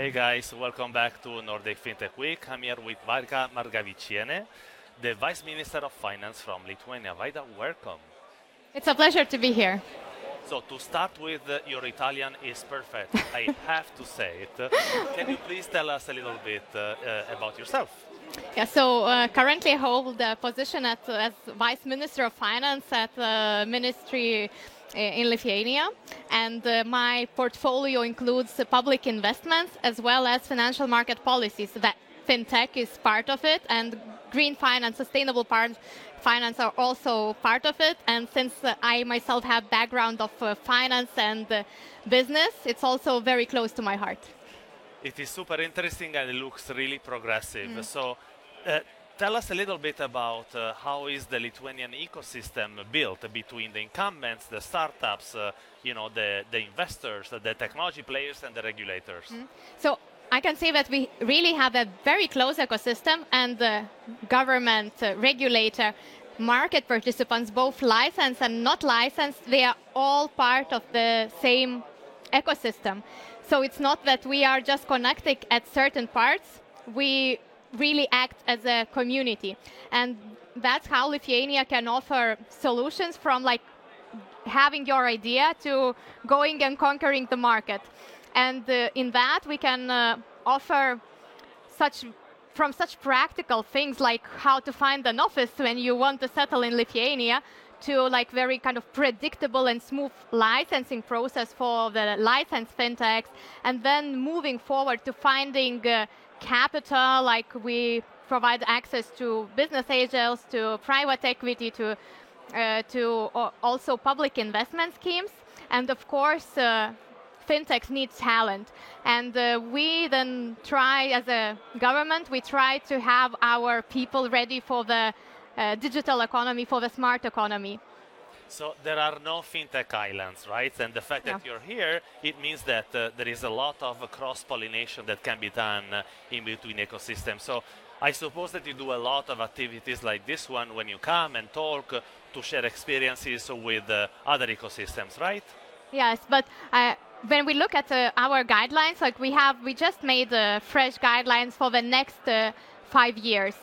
Hey guys, welcome back to Nordic FinTech Week. I'm here with Vaida Markeviciene, the Vice Minister of Finance from Lithuania. Vaida, welcome. It's a pleasure to be here. So to start with, uh, your Italian is perfect. I have to say it. Can you please tell us a little bit uh, uh, about yourself? Yeah, so uh, currently I hold the position at, as Vice Minister of Finance at the Ministry in Lithuania, and uh, my portfolio includes uh, public investments as well as financial market policies. That fintech is part of it, and green finance, sustainable part, finance are also part of it. And since uh, I myself have background of uh, finance and uh, business, it's also very close to my heart. It is super interesting and it looks really progressive. Mm. So tell us a little bit about uh, how is the Lithuanian ecosystem built between the incumbents, the startups, uh, you know, the, the investors, the technology players, and the regulators. Mm. So I can say that we really have a very close ecosystem, and the government, uh, regulator, market participants, both licensed and not licensed, they are all part of the same ecosystem. So it's not that we are just connecting at certain parts. We really act as a community. And that's how Lithuania can offer solutions from like having your idea to going and conquering the market. And uh, in that, we can uh, offer such from such practical things like how to find an office when you want to settle in Lithuania to like very kind of predictable and smooth licensing process for the licensed fintechs and then moving forward to finding uh, capital, like we provide access to business angels, to private equity, to uh, to also public investment schemes, and of course. Uh, fintechs need talent and uh, we then try as a government we try to have our people ready for the uh, digital economy for the smart economy so there are no fintech islands, right? And the fact that you're here, it means that uh, there is a lot of uh, cross-pollination that can be done uh, in between ecosystems. So I suppose that you do a lot of activities like this one when you come and talk uh, to share experiences with uh, other ecosystems, right? Yes, but uh, when we look at our guidelines, like we have, we just made fresh guidelines for the next five years,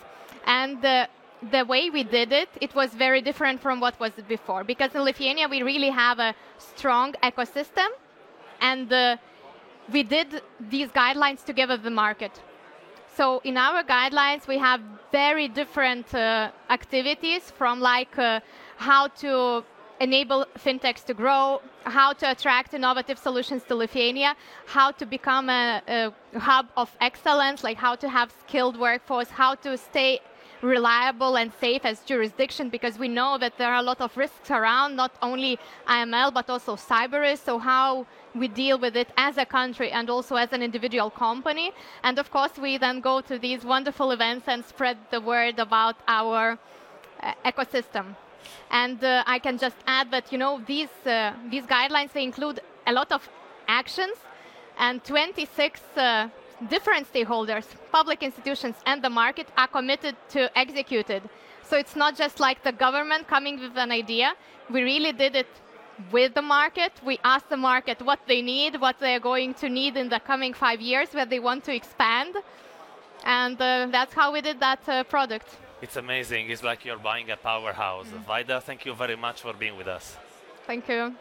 and the way we did it, it was very different from what was before. Because in Lithuania, we really have a strong ecosystem, and uh, we did these guidelines together with the market. So in our guidelines, we have very different uh, activities from like uh, how to enable fintechs to grow, how to attract innovative solutions to Lithuania, how to become a, a hub of excellence, like how to have skilled workforce, how to stay reliable and safe as jurisdiction because we know that there are a lot of risks around, not only AML, but also cyber risk. So how we deal with it as a country and also as an individual company. And of course, we then go to these wonderful events and spread the word about our uh, ecosystem. And uh, I can just add that you know these uh, these guidelines they include a lot of actions and 26 uh, different stakeholders, public institutions, and the market are committed to execute it. So it's not just like the government coming with an idea. We really did it with the market. We asked the market what they need, what they're going to need in the coming five years, where they want to expand. And uh, that's how we did that uh, product. It's amazing. It's like you're buying a powerhouse. Mm. Vaida, thank you very much for being with us. Thank you.